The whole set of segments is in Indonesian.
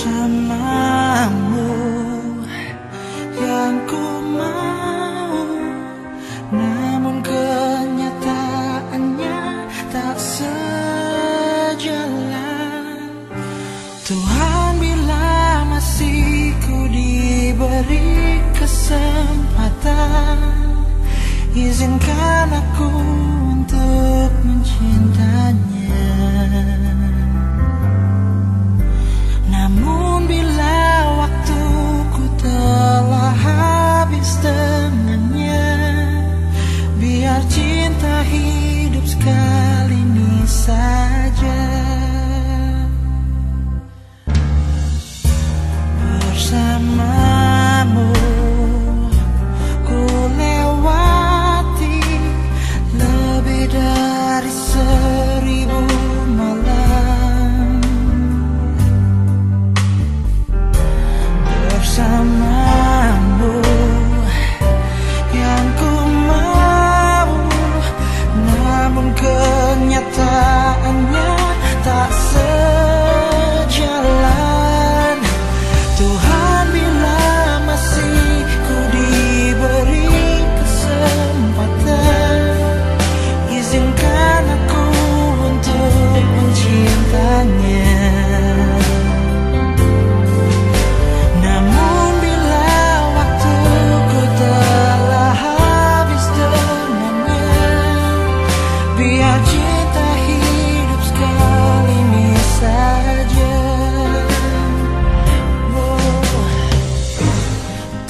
bersamamu. Yang ku mau. Namun kenyataannya tak sejalan. Tuhan bila masih ku diberi kesempatan Izinkan aku untuk mencintanya untuk mencintanya namun bila waktuku telah habis dengannya Biar cinta hidup sekali ini saja. Oh,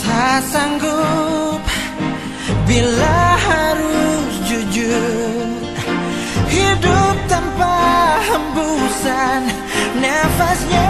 Tak sanggup bila nafasnya Tuhan